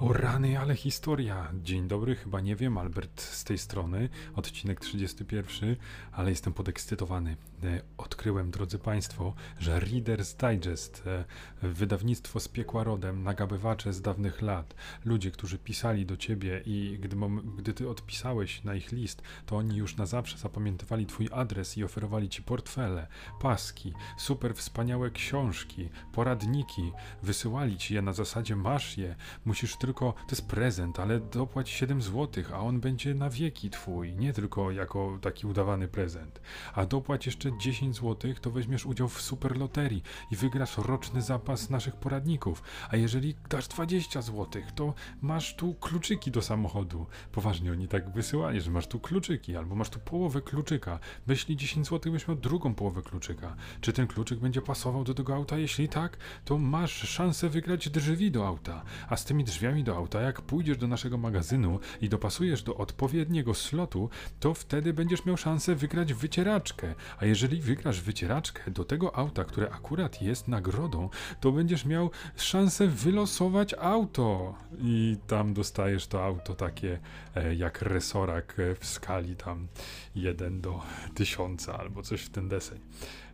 O rany, ale historia. Dzień dobry, chyba nie wiem, Albert z tej strony, odcinek 31, ale jestem podekscytowany. E, odkryłem, drodzy Państwo, że Reader's Digest, e, wydawnictwo z piekła rodem, nagabywacze z dawnych lat, ludzie, którzy pisali do Ciebie i gdy, gdy Ty odpisałeś na ich list, to oni już na zawsze zapamiętywali Twój adres i oferowali Ci portfele, paski, super wspaniałe książki, poradniki, wysyłali Ci je na zasadzie masz je, musisz tylko tylko, to jest prezent, ale dopłać 7 zł, a on będzie na wieki twój, nie tylko jako taki udawany prezent. A dopłać jeszcze 10 zł, to weźmiesz udział w super loterii i wygrasz roczny zapas naszych poradników. A jeżeli dasz 20 zł, to masz tu kluczyki do samochodu. Poważnie oni tak wysyłali, że masz tu kluczyki, albo masz tu połowę kluczyka. Wyślij 10 zł, byś miał drugą połowę kluczyka. Czy ten kluczyk będzie pasował do tego auta? Jeśli tak, to masz szansę wygrać drzwi do auta. A z tymi drzwiami do auta, jak pójdziesz do naszego magazynu i dopasujesz do odpowiedniego slotu, to wtedy będziesz miał szansę wygrać wycieraczkę. A jeżeli wygrasz wycieraczkę do tego auta, które akurat jest nagrodą, to będziesz miał szansę wylosować auto. I tam dostajesz to auto takie e, jak resorak e, w skali tam 1 do 1000 albo coś w ten deseń.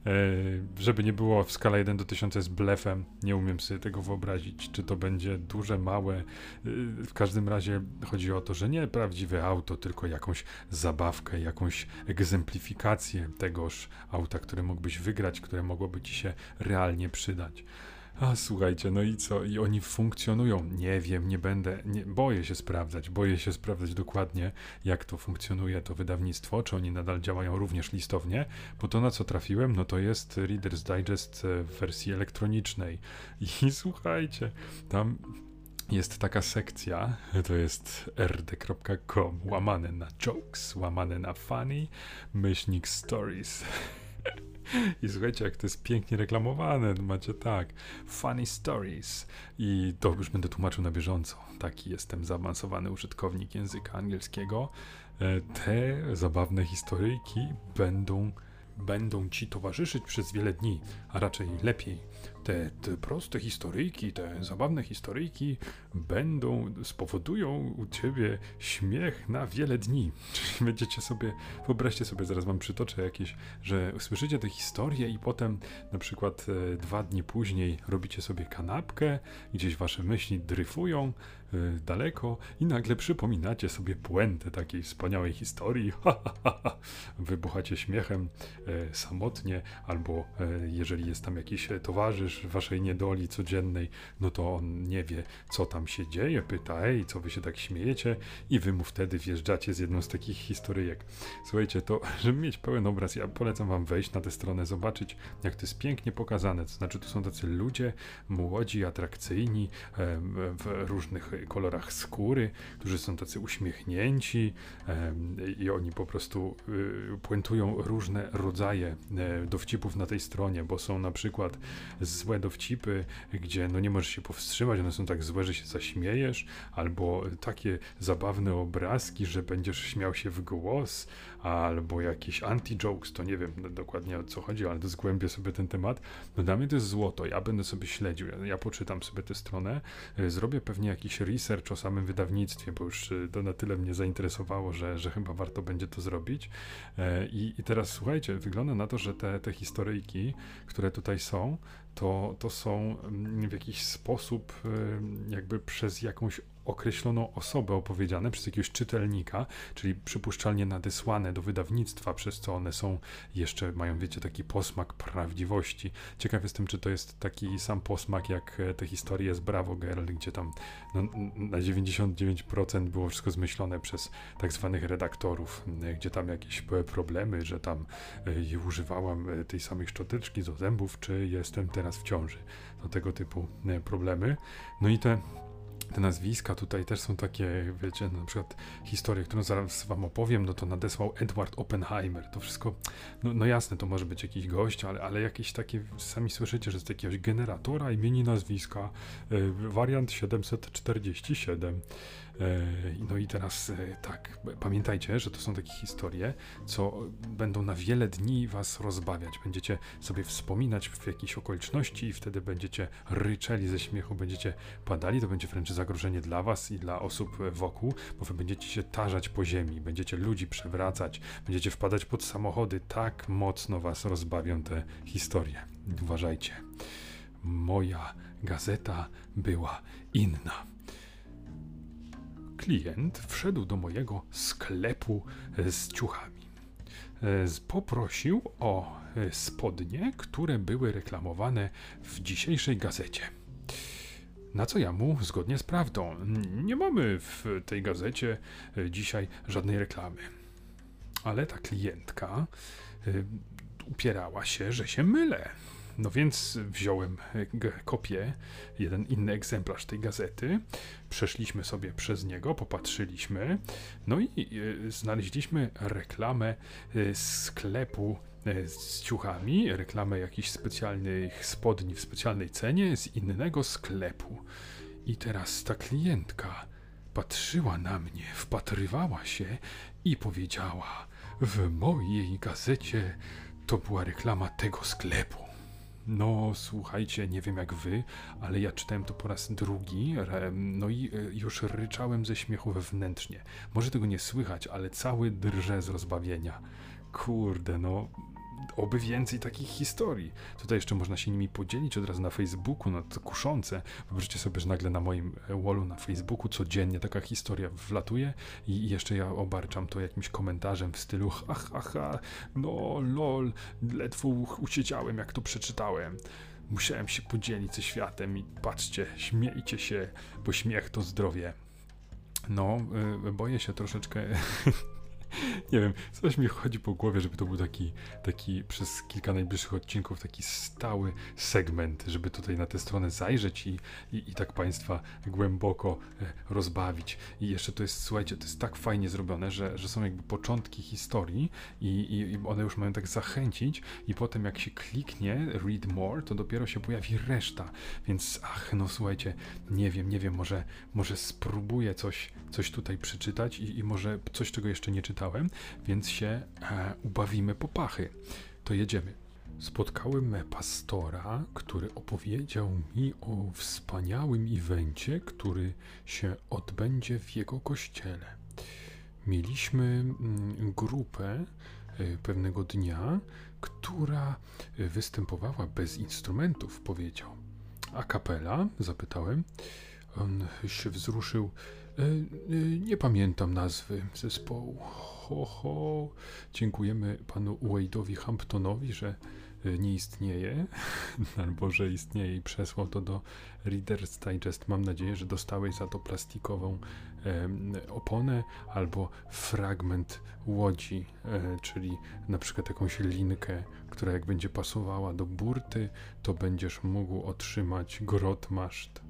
E, żeby nie było w skala 1 do 1000 z blefem, nie umiem sobie tego wyobrazić, czy to będzie duże, małe. E, w każdym razie chodzi o to, że nie prawdziwe auto, tylko jakąś zabawkę, jakąś egzemplifikację tegoż auta, które mógłbyś wygrać, które mogłoby ci się realnie przydać. A słuchajcie, no i co? I oni funkcjonują. Nie wiem, nie będę, nie, boję się sprawdzać, boję się sprawdzać dokładnie, jak to funkcjonuje, to wydawnictwo, czy oni nadal działają również listownie, bo to na co trafiłem, no to jest Reader's Digest e, w wersji elektronicznej. I słuchajcie, tam jest taka sekcja, to jest rd.com, łamane na jokes, łamane na funny, myślnik stories. I słuchajcie, jak to jest pięknie reklamowane, macie tak, funny stories i to już będę tłumaczył na bieżąco. Taki jestem zaawansowany użytkownik języka angielskiego. E, te zabawne historyjki będą będą ci towarzyszyć przez wiele dni, a raczej lepiej. Te, te, proste historyjki, te zabawne historyjki będą, spowodują u ciebie śmiech na wiele dni. Czyli będziecie sobie, wyobraźcie sobie, zaraz wam przytoczę jakieś, że słyszycie te historie i potem na przykład e, dwa dni później robicie sobie kanapkę, gdzieś wasze myśli dryfują e, daleko i nagle przypominacie sobie puentę takiej wspaniałej historii. Wybuchacie śmiechem e, samotnie, albo e, jeżeli jest tam jakiś towarzysz waszej niedoli codziennej, no to on nie wie, co tam się dzieje, pyta, ej, co wy się tak śmiejecie i wy mu wtedy wjeżdżacie z jedną z takich historyjek. Słuchajcie, to żeby mieć pełen obraz, ja polecam wam wejść na tę stronę, zobaczyć, jak to jest pięknie pokazane, to znaczy to są tacy ludzie młodzi, atrakcyjni, w różnych kolorach skóry, którzy są tacy uśmiechnięci i oni po prostu y, puentują różne rodzaje e, dowcipów na tej stronie, bo są na przykład złe dowcipy, gdzie no nie możesz się powstrzymać, one są tak złe, że się zaśmiejesz, albo takie zabawne obrazki, że będziesz śmiał się w głos, albo jakieś anti-jokes, to nie wiem dokładnie o co chodzi, ale zgłębię sobie ten temat. No dla mnie to jest złoto, ja będę sobie śledził, ja, ja poczytam sobie tę stronę, e, zrobię pewnie jakiś research o samym wydawnictwie, bo już e, to na tyle mnie zainteresowało, że, że chyba warto będzie to zrobić. I, i teraz słuchajcie, wygląda na to, że te, te historyjki, które tutaj są, to, to są mm, w jakiś sposób jakby przez jakąś określoną osobę opowiedziane przez jakiegoś czytelnika, czyli przypuszczalnie nadesłane do wydawnictwa, przez co one są jeszcze, mają wiecie, taki posmak prawdziwości. Ciekaw jestem, czy to jest taki sam posmak jak e, te historie z Bravo Girl, gdzie tam no, na 99% było wszystko zmyślone przez tak zwanych redaktorów, gdzie tam jakieś problemy, że tam y, używałam e, tej samej szczoteczki do zębów, czy jestem teraz w ciąży. To tego typu problemy. No i te te nazwiska tutaj też są takie, wiecie, na przykład historię, którą zaraz wam opowiem, no to nadesłał Edward Oppenheimer. To wszystko, no, no jasne, to może być jakiś gość, ale, ale jakieś takie, sami słyszycie, że z jakiegoś generatora imieni nazwiska, y, wariant 747. E, no i teraz e, tak, pamiętajcie, że to są takie historie, co będą na wiele dni was rozbawiać. Będziecie sobie wspominać w jakiejś okoliczności i wtedy będziecie ryczeli ze śmiechu, będziecie padali, to będzie wręcz zagrożenie dla was i dla osób wokół, bo wy będziecie się tarzać po ziemi, będziecie ludzi przewracać, będziecie wpadać pod samochody, tak mocno was rozbawią te historie. Uważajcie. Moja gazeta była inna. Klient wszedł do mojego sklepu z ciuchami. Poprosił o spodnie, które były reklamowane w dzisiejszej gazecie. Na co ja mu, zgodnie z prawdą, nie mamy w tej gazecie e, dzisiaj żadnej reklamy. Ale ta klientka upierała się, że się mylę. No więc wziąłem kopię, jeden inny egzemplarz tej gazety, przeszliśmy sobie przez niego, popatrzyliśmy, no i znaleźliśmy reklamę sklepu z ciuchami, reklamę jakichś specjalnych spodni w specjalnej cenie z innego sklepu. I teraz ta klientka patrzyła na mnie, wpatrywała się i powiedziała: W mojej gazecie to była reklama tego sklepu. No, słuchajcie, nie wiem jak wy, ale ja czytałem to po raz drugi, no i już ryczałem ze śmiechu wewnętrznie. Może tego nie słychać, ale cały drże z rozbawienia. Kurde, no, oby więcej takich historii. Tutaj jeszcze można się nimi podzielić od razu na Facebooku, no to kuszące. Wyobraźcie sobie, że nagle na moim wallu na Facebooku codziennie taka historia wlatuje i jeszcze ja obarczam to jakimś komentarzem w stylu ha, ha, ha, no lol, ledwo usiedziałem jak to przeczytałem. Musiałem się podzielić ze światem i patrzcie, śmiejcie się, bo śmiech to zdrowie. No, yy, boję się troszeczkę nie wiem, coś mi chodzi po głowie, żeby to był taki, taki przez kilka najbliższych odcinków taki stały segment, żeby tutaj na tę stronę zajrzeć i, i, i tak Państwa głęboko e, rozbawić. I jeszcze to jest, słuchajcie, to jest tak fajnie zrobione, że, że są jakby początki historii i, i, i one już mają tak zachęcić i potem jak się kliknie read more, to dopiero się pojawi reszta. Więc ach, no słuchajcie, nie wiem, nie wiem, może, może spróbuję coś, coś tutaj przeczytać i, i może coś, czego jeszcze nie czytałem więc się e, ubawimy po pachy. To jedziemy. Spotkałem pastora, który opowiedział mi o wspaniałym evencie, który się odbędzie w jego kościele. Mieliśmy mm, grupę e, pewnego dnia, która występowała bez instrumentów, powiedział. A kapela? Zapytałem. On się wzruszył. E, e, nie pamiętam nazwy zespołu ho, ho. Dziękujemy panu Wade'owi Hamptonowi, że e, nie istnieje, albo że istnieje i przesłał to do Reader's Digest. Mam nadzieję, że dostałeś za to plastikową oponę albo fragment łodzi, czyli na przykład jakąś linkę, która jak będzie pasowała do burty, to będziesz mógł otrzymać grot maszt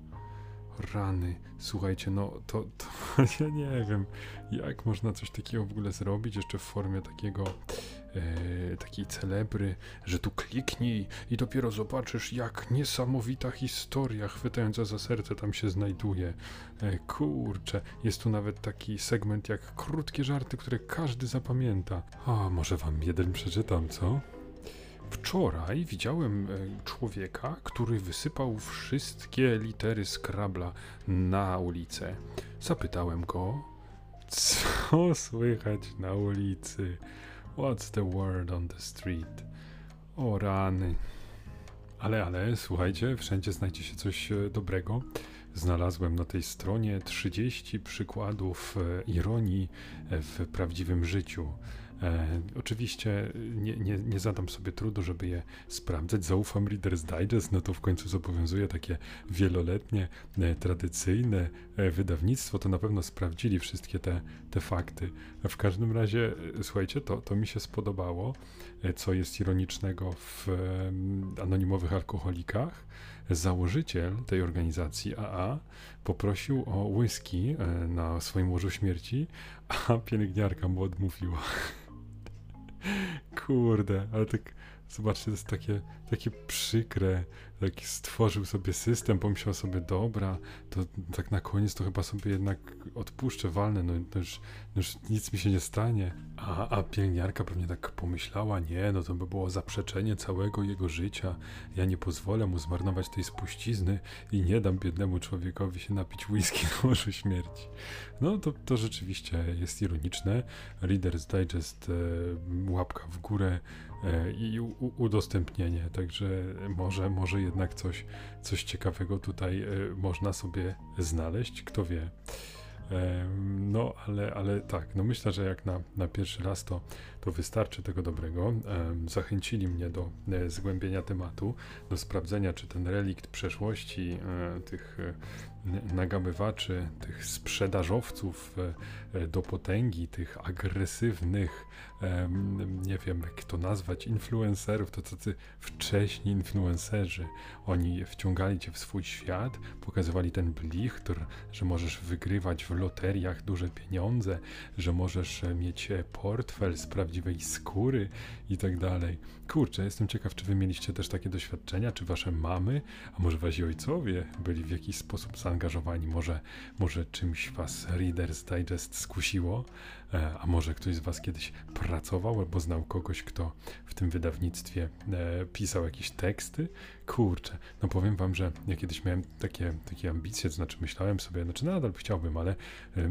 Rany, słuchajcie, no to, to ja nie wiem, jak można coś takiego w ogóle zrobić, jeszcze w formie takiego, e, takiej celebry, że tu kliknij i dopiero zobaczysz, jak niesamowita historia chwytająca za serce tam się znajduje. E, kurczę, jest tu nawet taki segment jak krótkie żarty, które każdy zapamięta. A może wam jeden przeczytam, co? Wczoraj widziałem e, człowieka, który wysypał wszystkie litery Scrabla na ulicę. Zapytałem go, co słychać na ulicy? What's the word on the street? O rany. Ale, ale, słuchajcie, wszędzie znajdzie się coś e, dobrego. Znalazłem na tej stronie 30 przykładów e, ironii w prawdziwym życiu. E, oczywiście nie, nie, nie, zadam sobie trudu, żeby je sprawdzać. Zaufam Reader's Digest, no to w końcu zobowiązuje takie wieloletnie, e, tradycyjne e, wydawnictwo, to na pewno sprawdzili wszystkie te, te fakty. W każdym razie, e, słuchajcie, to, to mi się spodobało, e, co jest ironicznego w e, anonimowych alkoholikach. Założyciel tej organizacji AA poprosił o whisky na swoim łożu śmierci, a pielęgniarka mu odmówiła. Kurde, ale tak zobaczcie, to jest takie, takie przykre, tak stworzył sobie system, pomyślał sobie, dobra, to tak na koniec to chyba sobie jednak odpuszczę, walnę, no, no, już, no już nic mi się nie stanie. A, a pielęgniarka pewnie tak pomyślała, nie, no to by było zaprzeczenie całego jego życia. Ja nie pozwolę mu zmarnować tej spuścizny i nie dam biednemu człowiekowi się napić whisky na łożu śmierci. No to, to rzeczywiście jest ironiczne. Reader's Digest, e, łapka w górę, E, i udostępnienie. Także może, może jednak coś, coś ciekawego tutaj e, można sobie znaleźć, kto wie. E, no, ale, ale tak, no myślę, że jak na, na pierwszy raz to, to wystarczy tego dobrego. Zachęcili mnie do zgłębienia tematu, do sprawdzenia, czy ten relikt przeszłości tych nagabywaczy, tych sprzedażowców do potęgi, tych agresywnych, nie wiem jak to nazwać, influencerów, to tacy wcześni influencerzy. Oni wciągali cię w swój świat, pokazywali ten blichtr, że możesz wygrywać w loteriach duże pieniądze, że możesz mieć portfel z prawdziwej skóry i tak dalej. Kurczę, jestem ciekaw, czy wy mieliście też takie doświadczenia, czy wasze mamy, a może wasi ojcowie byli w jakiś sposób zaangażowani, może, może czymś was Reader's Digest skusiło, a może ktoś z Was kiedyś pracował albo znał kogoś, kto w tym wydawnictwie e, pisał jakieś teksty? Kurczę, no powiem Wam, że ja kiedyś miałem takie, takie ambicje, to znaczy myślałem sobie, znaczy nadal chciałbym, ale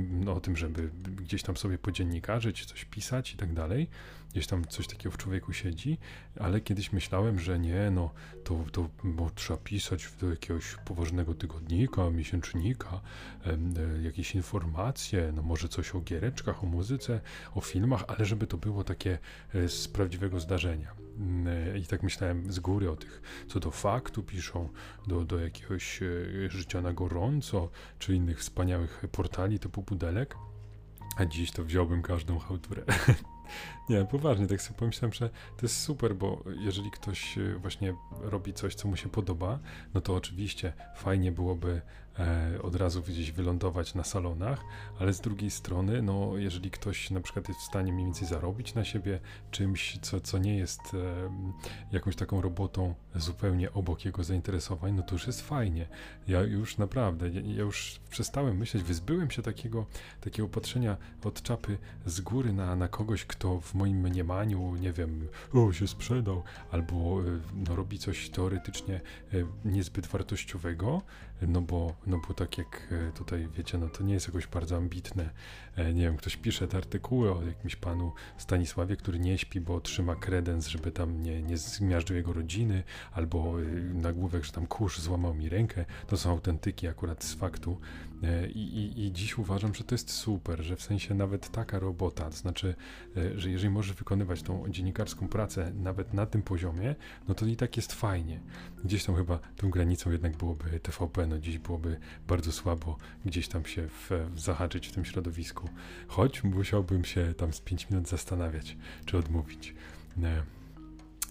no, o tym, żeby gdzieś tam sobie podziennikarzyć, coś pisać i tak dalej gdzieś tam coś takiego w człowieku siedzi, ale kiedyś myślałem, że nie, no to, to bo trzeba pisać do jakiegoś poważnego tygodnika, miesięcznika, e, jakieś informacje, no może coś o giereczkach, o muzyce, o filmach, ale żeby to było takie e, z prawdziwego zdarzenia. Mm, e, I tak myślałem z góry o tych, co do faktu piszą, do, do jakiegoś e, życia na gorąco, czy innych wspaniałych portali typu Pudelek. A dziś to wziąłbym każdą chałturę. Nie, poważnie, tak sobie pomyślałem, że to jest super, bo jeżeli ktoś e, właśnie robi coś, co mu się podoba, no to oczywiście fajnie byłoby od razu gdzieś wylądować na salonach, ale z drugiej strony, no jeżeli ktoś na przykład jest w stanie mniej więcej zarobić na siebie czymś, co, co nie jest e, jakąś taką robotą zupełnie obok jego zainteresowań, no to już jest fajnie. Ja już naprawdę, ja, już przestałem myśleć, wyzbyłem się takiego, takiego patrzenia od czapy z góry na, na kogoś, kto w moim mniemaniu, nie wiem, o, się sprzedał, albo e, no, robi coś teoretycznie e, niezbyt wartościowego, no bo, no bo tak jak e, tutaj wiecie, no to nie jest jakoś bardzo ambitne. Nie wiem, ktoś pisze te artykuły o jakimś panu Stanisławie, który nie śpi, bo trzyma kredens, żeby tam nie, nie zmiażdżył jego rodziny, albo nagłówek, że tam kurz złamał mi rękę. To są autentyki akurat z faktu. I, i, I dziś uważam, że to jest super, że w sensie nawet taka robota, to znaczy, że jeżeli możesz wykonywać tą dziennikarską pracę nawet na tym poziomie, no to i tak jest fajnie. Gdzieś tam chyba tą granicą jednak byłoby TVP, no dziś byłoby bardzo słabo gdzieś tam się w, w zahaczyć w tym środowisku. Choć musiałbym się tam z 5 minut zastanawiać, czy odmówić. E,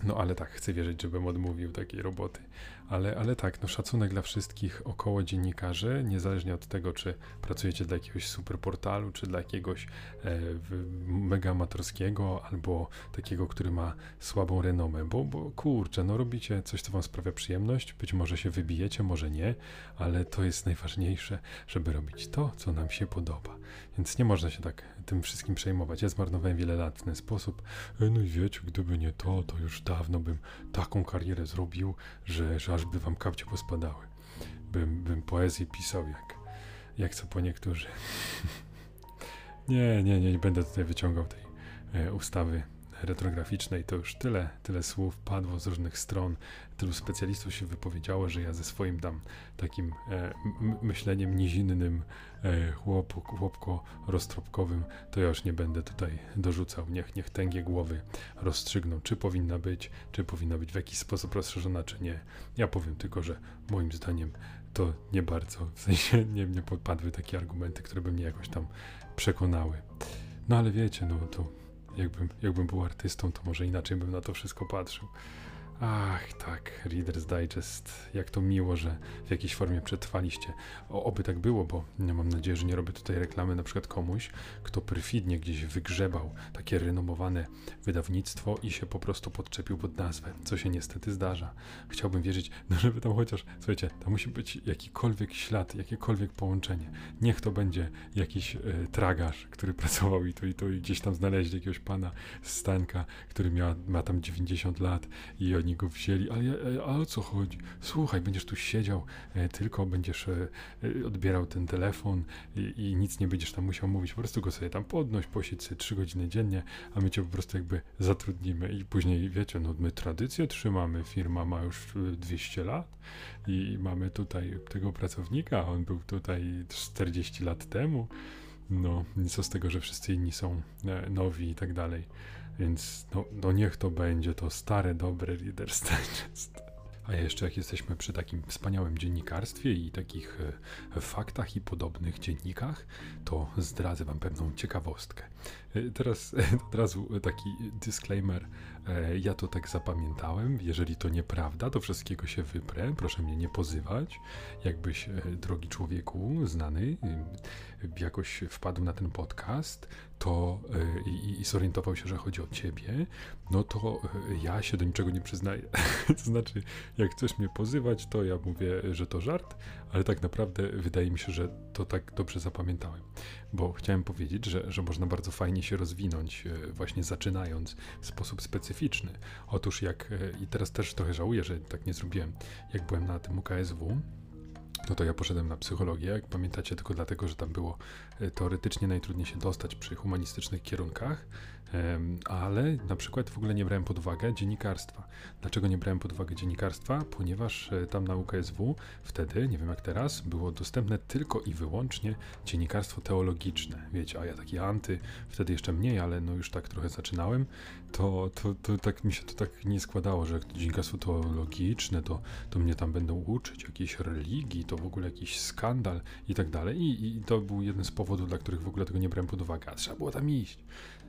no ale tak, chcę wierzyć, żebym odmówił takiej roboty. Ale, ale tak, no szacunek dla wszystkich około dziennikarzy, niezależnie od tego, czy pracujecie dla jakiegoś super portalu, czy dla jakiegoś e, mega amatorskiego, albo takiego, który ma słabą renomę, bo, bo kurczę, no robicie coś, co wam sprawia przyjemność, być może się wybijecie, może nie, ale to jest najważniejsze, żeby robić to, co nam się podoba. Więc nie można się tak tym wszystkim przejmować. Ja zmarnowałem wiele lat w ten sposób. E, no i wiecie, gdyby nie to, to już dawno bym taką karierę zrobił, że, że aż by wam kapcie pospadały. Bym, bym poezję pisał jak, jak co po niektórzy. nie, nie, nie, nie będę tutaj wyciągał tej e, ustawy retrograficznej. To już tyle, tyle słów padło z różnych stron. Tylu specjalistów się wypowiedziało, że ja ze swoim tam takim e, myśleniem nizinnym, e, chłop, chłopko roztropkowym, to ja już nie będę tutaj dorzucał. Niech, niech tęgie głowy rozstrzygną, czy powinna być, czy powinna być w jakiś sposób rozszerzona, czy nie. Ja powiem tylko, że moim zdaniem to nie bardzo, w sensie nie, nie podpadły takie argumenty, które by mnie jakoś tam przekonały. No ale wiecie, no to jakbym, jakbym był artystą, to może inaczej bym na to wszystko patrzył. Ach, tak, Reader's Digest. Jak to miło, że w jakiejś formie przetrwaliście. O, oby tak było, bo mam nadzieję, że nie robię tutaj reklamy na przykład komuś, kto perfidnie gdzieś wygrzebał takie renomowane wydawnictwo i się po prostu podczepił pod nazwę, co się niestety zdarza. Chciałbym wierzyć, no żeby tam chociaż, słuchajcie, tam musi być jakikolwiek ślad, jakiekolwiek połączenie. Niech to będzie jakiś e, tragarz, który pracował i to i to i gdzieś tam znaleźli jakiegoś pana z Stanka, który miał, ma tam 90 lat i oni go wzięli, ale, ale o co chodzi? Słuchaj, będziesz tu siedział, e, tylko będziesz e, e, odbierał ten telefon i, i, nic nie będziesz tam musiał mówić, po prostu go sobie tam podnoś, posiedź sobie 3 godziny dziennie, a my cię po prostu jakby zatrudnimy. I później wiecie, no my tradycję trzymamy, firma ma już 200 lat i mamy tutaj tego pracownika, on był tutaj 40 lat temu, no, co z tego, że wszyscy inni są nowi i tak dalej. Więc no, no niech to będzie to stare, dobre Reader's Digest. A jeszcze jak jesteśmy przy takim wspaniałym dziennikarstwie i takich e, faktach i podobnych dziennikach, to zdradzę wam pewną ciekawostkę. E, teraz od razu taki disclaimer. E, ja to tak zapamiętałem. Jeżeli to nieprawda, to wszystkiego się wyprę. Proszę mnie nie pozywać. Jakbyś, drogi człowieku, znany, jakoś wpadł na ten podcast, to y, i, i zorientował się, że chodzi o ciebie, no to ja się do niczego nie przyznaję. to znaczy, jak chcesz mnie pozywać, to ja mówię, że to żart, ale tak naprawdę wydaje mi się, że to tak dobrze zapamiętałem, bo chciałem powiedzieć, że, że można bardzo fajnie się rozwinąć, y, właśnie zaczynając w sposób specyficzny. Otóż jak, i teraz też trochę żałuję, że tak nie zrobiłem, jak byłem na tym UKSW, no to ja poszedłem na psychologię, jak pamiętacie, tylko dlatego, że tam było e, teoretycznie najtrudniej się dostać przy humanistycznych kierunkach, ale na przykład w ogóle nie brałem pod uwagę dziennikarstwa. Dlaczego nie brałem pod uwagę dziennikarstwa? Ponieważ e, tam na UKSW wtedy, nie wiem jak teraz, było dostępne tylko i wyłącznie dziennikarstwo teologiczne. Wiecie, a ja taki anty, wtedy jeszcze mniej, ale no już tak trochę zaczynałem, to, to, to tak mi się to tak nie składało, że dziennikarstwo teologiczne, to, to mnie tam będą uczyć jakiejś religii, to w ogóle jakiś skandal i tak dalej. I, I to był jeden z powodów, dla których w ogóle tego nie brałem pod uwagę. A trzeba było tam iść.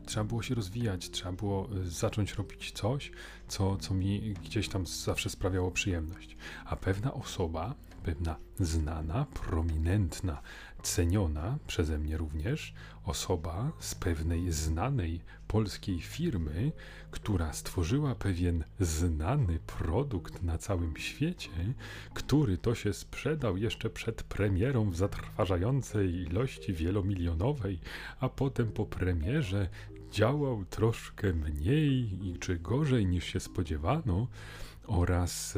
Trzeba było się rozwijać, trzeba było y, zacząć robić coś, co, co mi gdzieś tam zawsze sprawiało przyjemność. A pewna osoba, pewna znana, prominentna, ceniona przeze mnie również osoba z pewnej znanej polskiej firmy, która stworzyła pewien znany produkt na całym świecie, który to się sprzedał jeszcze przed premierą w zatrważającej ilości wielomilionowej, a potem po premierze działał troszkę mniej czy gorzej niż się spodziewano, oraz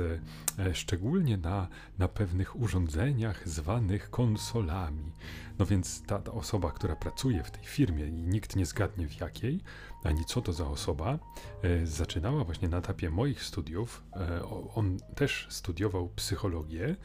e, e, szczególnie na, na pewnych urządzeniach zwanych konsolami. No więc ta, ta, osoba, która pracuje w tej firmie i nikt nie zgadnie w jakiej, ani co to za osoba, e, zaczynała właśnie na etapie moich studiów. On też studiował psychologię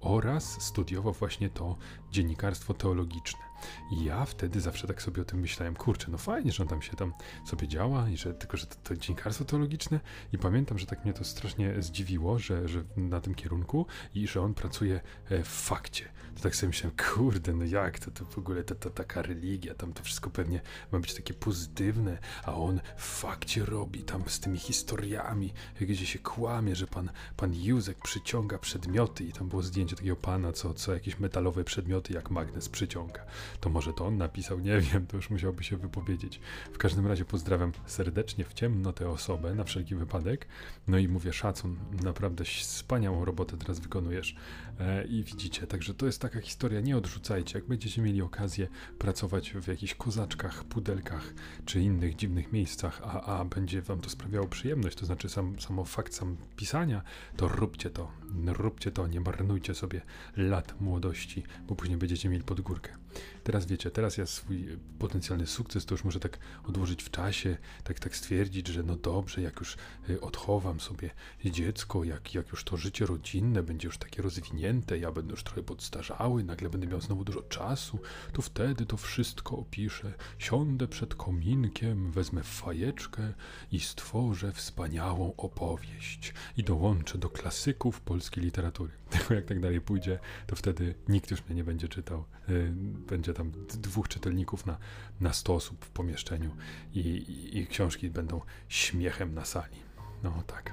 oraz studiował właśnie to dziennikarstwo teologiczne. I ja wtedy zawsze tak sobie o tym myślałem, kurczę, no fajnie, że on tam się tam sobie działa i że tylko, że to, to dziennikarstwo teologiczne i pamiętam, że tak mnie to strasznie zdziwiło, że, że na tym kierunku i że on pracuje e, w fakcie. Tak sobie myślałem, kurde, no jak to, to w ogóle to, to taka religia, tam to wszystko pewnie ma być takie pozytywne, a on w fakcie robi tam z tymi historiami, gdzie się kłamie, że pan, pan Józek przyciąga przedmioty i tam było zdjęcie takiego pana, co, co jakieś metalowe przedmioty jak magnes przyciąga. To może to on napisał, nie wiem, to już musiałby się wypowiedzieć. W każdym razie pozdrawiam serdecznie w ciemno tę osobę, na wszelki wypadek. No i mówię szacun, naprawdę wspaniałą robotę teraz wykonujesz. E, I widzicie, także to jest taka historia, nie odrzucajcie. Jak będziecie mieli okazję pracować w jakichś kozaczkach, pudelkach czy innych dziwnych miejscach, a, a będzie wam to sprawiało przyjemność, to znaczy sam, samo fakt sam pisania, to róbcie to, róbcie to, nie marnujcie sobie lat młodości, bo później będziecie mieli pod górkę. Teraz wiecie, teraz ja swój potencjalny sukces to już muszę tak odłożyć w czasie, tak, tak stwierdzić, że no dobrze, jak już y, odchowam sobie dziecko, jak, jak już to życie rodzinne będzie już takie rozwinięte, ja będę już trochę podstarzały, nagle będę miał znowu dużo czasu, to wtedy to wszystko opiszę. Siądę przed kominkiem, wezmę fajeczkę i stworzę wspaniałą opowieść i dołączę do klasyków polskiej literatury. Tylko jak tak dalej pójdzie, to wtedy nikt już mnie nie będzie czytał. Y, będzie tam dwóch czytelników na, na 100 osób w pomieszczeniu i, i, i książki będą śmiechem na sali. No tak.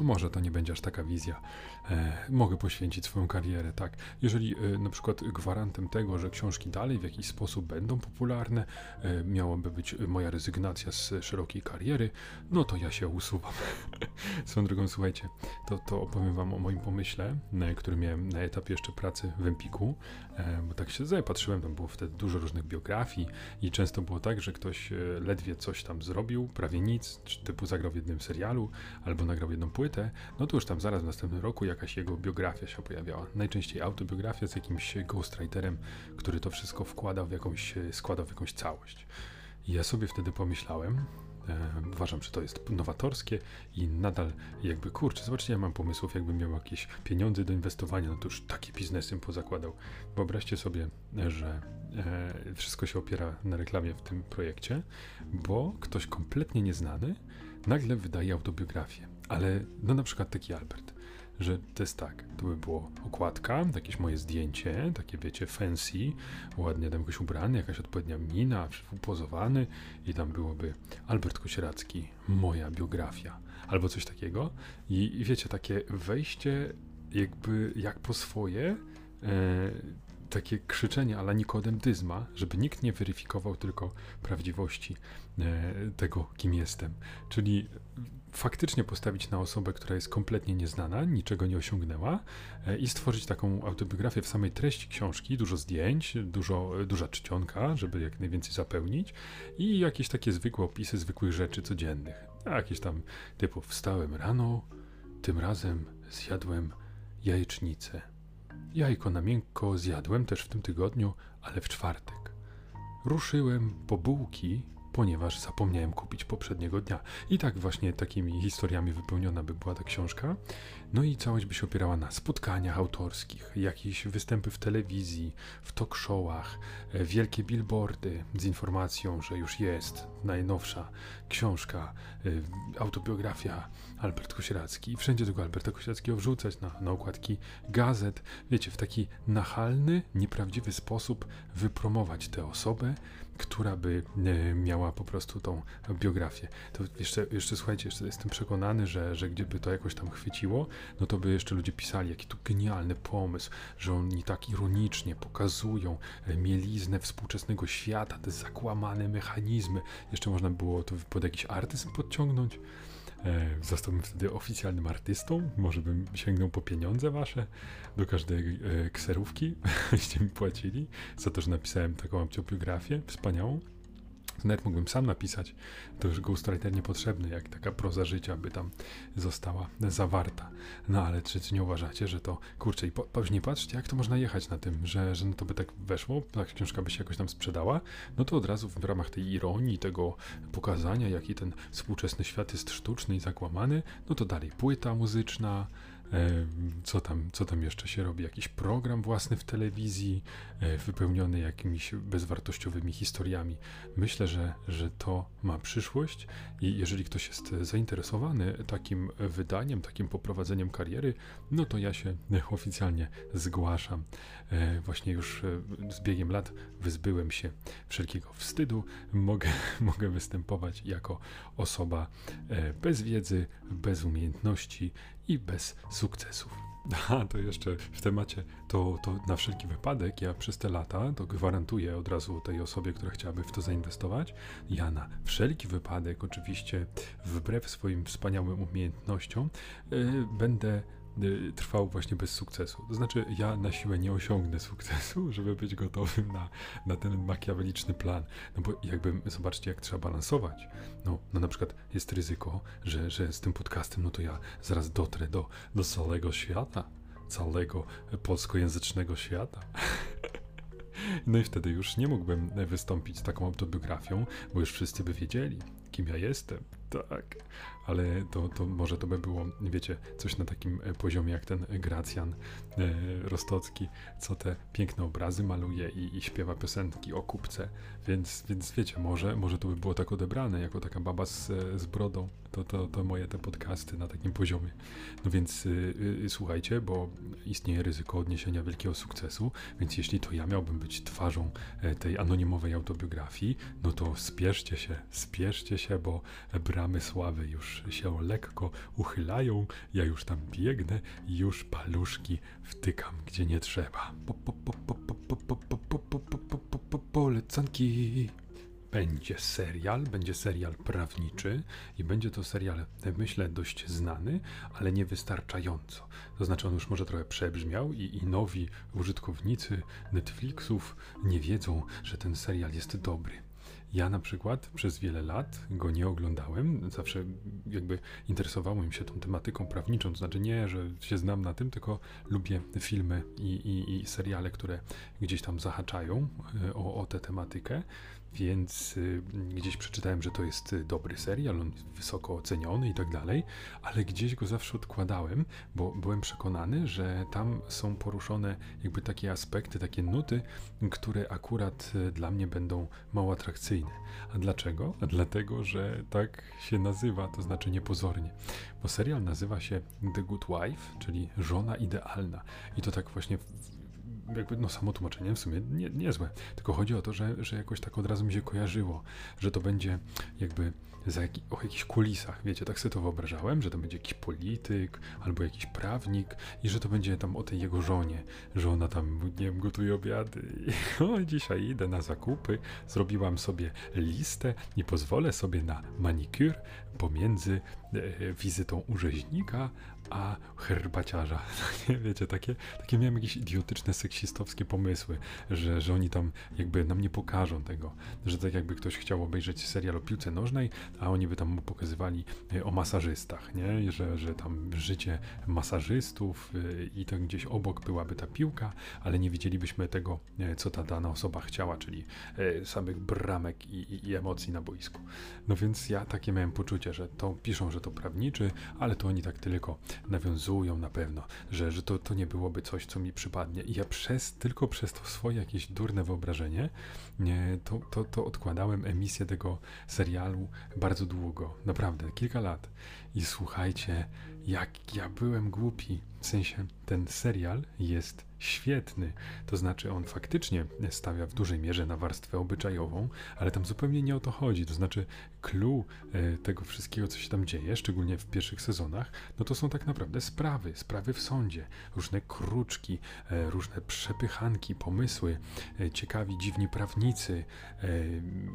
może to nie będzie aż taka wizja. E, mogę poświęcić swoją karierę, tak. Jeżeli e, na przykład gwarantem tego, że książki dalej w jakiś sposób będą popularne, e, miałaby być moja rezygnacja z szerokiej kariery, no to ja się usuwam. Swoją drogą, słuchajcie, to, to opowiem wam o moim pomyśle, który miałem na etapie jeszcze pracy w Empiku, bo tak się zapatrzyłem, tam było wtedy dużo różnych biografii i często było tak, że ktoś ledwie coś tam zrobił, prawie nic, czy typu zagrał w jednym serialu, albo nagrał jedną płytę, no to już tam zaraz w następnym roku jakaś jego biografia się pojawiała. Najczęściej autobiografia z jakimś ghostwriterem, który to wszystko wkładał w jakąś, składał w jakąś całość. I ja sobie wtedy pomyślałem, e, uważam, że to jest nowatorskie i nadal jakby, kurczę, zobaczcie, ja mam pomysłów, jakbym miał jakieś pieniądze do inwestowania, no to już takie biznesy pozakładał. Wyobraźcie sobie, że e, wszystko się opiera na reklamie w tym projekcie, bo ktoś kompletnie nieznany nagle wydaje autobiografię. Ale no na przykład taki Albert, że to jest tak, to by było okładka, jakieś moje zdjęcie, takie wiecie, fancy, ładnie tam jakoś ubrany, jakaś odpowiednia mina, upozowany i tam byłoby Albert Kosieracki, moja biografia, albo coś takiego. I, i wiecie, takie wejście jakby jak po swoje, e, takie krzyczenie ala Nikodem Dyzma, żeby nikt nie weryfikował tylko prawdziwości e, tego, kim jestem. Czyli faktycznie postawić na osobę, która jest kompletnie nieznana, niczego nie osiągnęła e, i stworzyć taką autobiografię w samej treści książki, dużo zdjęć, dużo, duża czcionka, żeby jak najwięcej zapełnić i jakieś takie zwykłe opisy zwykłych rzeczy codziennych. Jakieś tam typu wstałem rano, tym razem zjadłem jajecznicę. Jajko na miękko zjadłem też w tym tygodniu, ale w czwartek. Ruszyłem po bułki ponieważ zapomniałem kupić poprzedniego dnia. I tak właśnie takimi historiami wypełniona by była ta książka. No i całość by się opierała na spotkaniach autorskich, jakieś występy w telewizji, w talk showach, e, wielkie billboardy z informacją, że już jest najnowsza książka, e, autobiografia Albert Kosieracki. I wszędzie tego Alberta Kosierackiego wrzucać na, na okładki gazet. Wiecie, w taki nachalny, nieprawdziwy sposób wypromować tę osobę, która by e, miała po prostu tą biografię. To jeszcze, jeszcze słuchajcie, jeszcze jestem przekonany, że, że gdyby to jakoś tam chwyciło, no to by jeszcze ludzie pisali, jaki to genialny pomysł, że oni tak ironicznie pokazują e, mieliznę współczesnego świata, te zakłamane mechanizmy. Jeszcze można było to pod jakiś artyzm podciągnąć. E, zostałbym wtedy oficjalnym artystą, może bym sięgnął po pieniądze wasze do każdej e, kserówki, byście mi płacili za to, że napisałem taką autobiografię wspaniałą. Nawet mógłbym sam napisać, to już ghostwriter niepotrzebny, jak taka proza życia by tam została zawarta. No ale czy, czy nie uważacie, że to, kurczę, i po, nie patrzcie, jak to można jechać na tym, że, że no to by tak weszło, ta książka by się jakoś tam sprzedała, no to od razu w ramach tej ironii, tego pokazania, jaki ten współczesny świat jest sztuczny i zakłamany, no to dalej płyta muzyczna, co tam, co tam jeszcze się robi? Jakiś program własny w telewizji, e, wypełniony jakimiś bezwartościowymi historiami. Myślę, że, że to ma przyszłość i jeżeli ktoś jest zainteresowany takim wydaniem, takim poprowadzeniem kariery, no to ja się oficjalnie zgłaszam. E, właśnie już z biegiem lat wyzbyłem się wszelkiego wstydu. Mogę, mogę występować jako osoba bez wiedzy, bez umiejętności i bez sukcesów. A to jeszcze w temacie, to, to na wszelki wypadek, ja przez te lata, to gwarantuję od razu tej osobie, która chciałaby w to zainwestować, ja na wszelki wypadek, oczywiście wbrew swoim wspaniałym umiejętnościom, yy, będę trwał właśnie bez sukcesu. To znaczy, ja na siłę nie osiągnę sukcesu, żeby być gotowym na, na ten makiaweliczny plan. No bo jakby, zobaczcie, jak trzeba balansować. No, no na przykład jest ryzyko, że, że z tym podcastem, no to ja zaraz dotrę do, do całego świata, całego polskojęzycznego świata. No i wtedy już nie mógłbym wystąpić z taką autobiografią, bo już wszyscy by wiedzieli, kim ja jestem. Tak, ale to, to może to by było, wiecie, coś na takim e, poziomie jak ten Gracjan e, Rostocki, co te piękne obrazy maluje i, i, śpiewa piosenki o kupce, więc, więc wiecie, może, może to by było tak odebrane, jako taka baba z, z brodą, to, to, to moje te podcasty na takim poziomie. No więc y, y, słuchajcie, bo istnieje ryzyko odniesienia wielkiego sukcesu, więc jeśli to ja miałbym być twarzą e, tej anonimowej autobiografii, no to spieszcie się, spieszcie się, bo bramy sławy już się lekko uchylają, ja już tam biegnę i już paluszki wtykam gdzie nie trzeba. Po, po, po, po, po, po, po, po, po, po, po, po. Będzie serial, będzie serial prawniczy i będzie to serial, myślę, dość znany, ale nie wystarczająco. To znaczy, on już może trochę przebrzmiał i, i nowi użytkownicy Netflixów nie wiedzą, że ten serial jest dobry. Ja na przykład przez wiele lat go nie oglądałem, zawsze jakby interesowałem się tą tematyką prawniczą, to znaczy nie, że się znam na tym, tylko lubię filmy i, i, i seriale, które gdzieś tam zahaczają e, o, o tę tematykę więc y, gdzieś przeczytałem, że to jest y, dobry serial, on jest wysoko oceniony i tak dalej, ale gdzieś go zawsze odkładałem, bo byłem przekonany, że tam są poruszone jakby takie aspekty, takie nuty, które akurat y, dla mnie będą mało atrakcyjne. A dlaczego? A dlatego, że tak się nazywa, to znaczy niepozornie, bo serial nazywa się The Good Wife, czyli żona idealna. I to tak właśnie jakby no samo tłumaczenie w sumie nie, niezłe. Tylko chodzi o to, że, że jakoś tak od razu mi się kojarzyło, że to będzie jakby za jak, o jakichś kulisach, wiecie, tak sobie to wyobrażałem, że to będzie jakiś polityk albo jakiś prawnik i że to będzie tam o tej jego żonie, że ona tam, nie wiem, gotuje obiady i o, dzisiaj idę na zakupy, zrobiłam sobie listę i pozwolę sobie na manikur pomiędzy e, wizytą u rzeźnika a herbaciarza. Wiecie, takie, takie miałem jakieś idiotyczne, seksistowskie pomysły, że, że oni tam jakby nam nie pokażą tego, że tak jakby ktoś chciał obejrzeć serial o piłce nożnej, a oni by tam mu pokazywali e, o masażystach, nie? Że, że tam życie masażystów e, i to gdzieś obok byłaby ta piłka, ale nie widzielibyśmy tego, e, co ta dana osoba chciała, czyli samych bramek i, i, i emocji na boisku. No więc ja takie miałem poczucie, że to piszą, że to prawniczy, ale to oni tak tylko nawiązują na pewno, że, że to, to nie byłoby coś, co mi przypadnie. I ja przez, tylko przez to swoje jakieś durne wyobrażenie, nie, to, to, to odkładałem emisję tego serialu bardzo długo, naprawdę, kilka lat. I słuchajcie, jak ja byłem głupi. W sensie, ten serial jest świetny. To znaczy, on faktycznie stawia w dużej mierze na warstwę obyczajową, ale tam zupełnie nie o to chodzi. To znaczy, clue e, tego wszystkiego, co się tam dzieje, szczególnie w pierwszych sezonach, no to są tak naprawdę sprawy, sprawy w sądzie, różne kruczki, e, różne przepychanki, pomysły, e, ciekawi, dziwni prawnicy,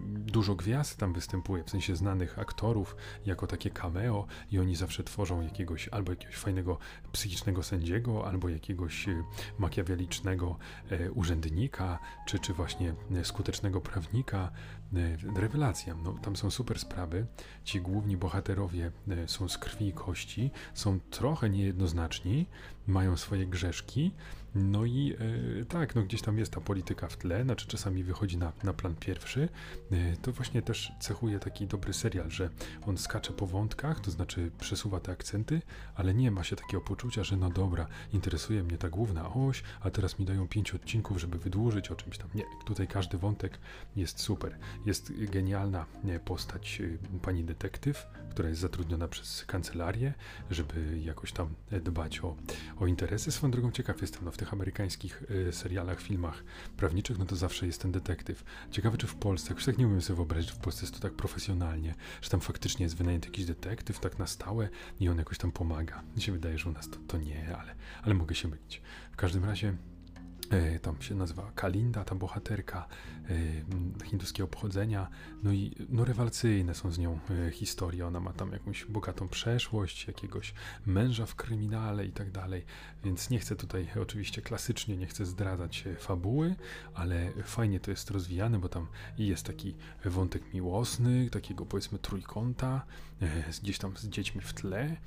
dużo gwiazd tam występuje, w sensie znanych aktorów, jako takie cameo i oni zawsze tworzą jakiegoś, albo jakiegoś fajnego psychicznego sędziego, albo jakiegoś makiawelicznego urzędnika, czy, czy właśnie skutecznego prawnika, rewelacja. No, tam są super sprawy. Ci główni bohaterowie e, są z krwi i kości, są trochę niejednoznaczni, mają swoje grzeszki, no i e, tak, no gdzieś tam jest ta polityka w tle, znaczy czasami wychodzi na, na plan pierwszy. E, to właśnie też cechuje taki dobry serial, że on skacze po wątkach, to znaczy przesuwa te akcenty, ale nie ma się takiego poczucia, że no dobra, interesuje mnie ta główna oś, a teraz mi dają pięć odcinków, żeby wydłużyć o czymś tam. Nie, tutaj każdy wątek jest super. Jest genialna e, postać e, pani detektyw, która jest zatrudniona przez kancelarię, żeby jakoś tam dbać o, o interesy. Swoją drogą ciekaw jestem, no w tych amerykańskich y, serialach, filmach prawniczych, no to zawsze jest ten detektyw. Ciekawe, czy w Polsce, już tak nie umiem sobie wyobrazić, w Polsce jest to tak profesjonalnie, że tam faktycznie jest wynajęty jakiś detektyw tak na stałe i on jakoś tam pomaga. Mi się wydaje, że u nas to, to nie, ale, ale mogę się mylić. W każdym razie tam się nazywa Kalinda, ta bohaterka e, hinduskiego pochodzenia, no i no rewelacyjne są z nią e, historie, ona ma tam jakąś bogatą przeszłość, jakiegoś męża w kryminale i tak dalej, więc nie chcę tutaj oczywiście klasycznie, nie chcę zdradzać fabuły, ale fajnie to jest rozwijane, bo tam jest taki wątek miłosny, takiego powiedzmy trójkąta, gdzieś tam z dziećmi w tle,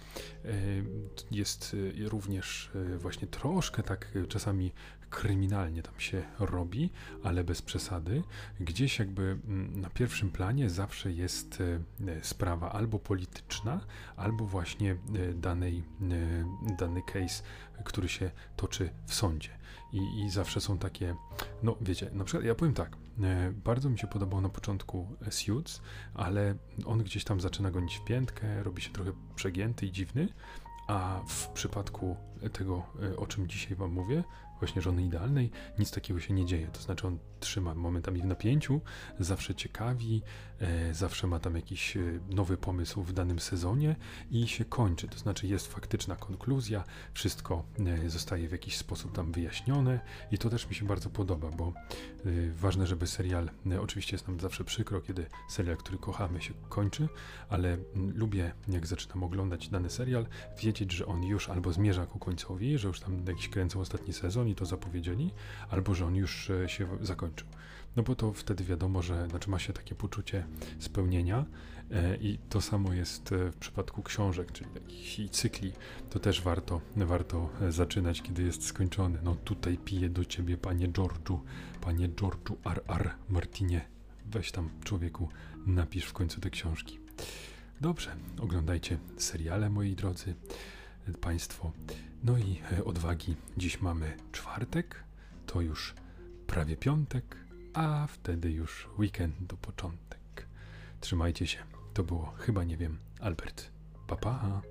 jest również właśnie troszkę tak czasami kryminalnie tam się robi, ale bez przesady. Gdzieś jakby mm, na pierwszym planie zawsze jest e, sprawa albo polityczna, albo właśnie e, danej, e, dany case, który się toczy w sądzie. I, I zawsze są takie, no wiecie, na przykład ja powiem tak, bardzo mi się podobał na początku Suits, ale on gdzieś tam zaczyna gonić w piętkę, robi się trochę przegięty i dziwny, a w przypadku tego, o czym dzisiaj Wam mówię, właśnie żony idealnej, nic takiego się nie dzieje. To znaczy on trzyma momentami w napięciu, zawsze ciekawi, e, zawsze ma tam jakiś e, nowy pomysł w danym sezonie i się kończy. To znaczy jest faktyczna konkluzja, wszystko e, zostaje w jakiś sposób tam wyjaśnione i to też mi się bardzo podoba, bo ważne, żeby serial, oczywiście jest nam zawsze przykro, kiedy serial, który kochamy się kończy, ale lubię, jak zaczynam oglądać dany serial, wiedzieć, że on już albo zmierza ku końcowi, że już tam jakiś kręcą ostatni sezon i to zapowiedzieli, albo że on już się zakończył. No bo to wtedy wiadomo, że znaczy ma się takie poczucie spełnienia e, i to samo jest e, w przypadku książek, czyli jakichś cykli. To też warto, warto e, zaczynać, kiedy jest skończony. No tutaj piję do ciebie, panie George'u, panie George'u R.R. Martinie. Weź tam, człowieku, napisz w końcu te książki. Dobrze, oglądajcie seriale, moi drodzy Państwo. No i odwagi. Dziś mamy czwartek, to już prawie piątek, a wtedy już weekend do początek. Trzymajcie się. To było chyba nie wiem, Albert. Pa pa.